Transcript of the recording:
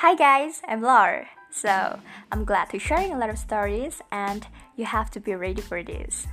Hi guys, I'm Laura. So, I'm glad to sharing a lot of stories and you have to be ready for this.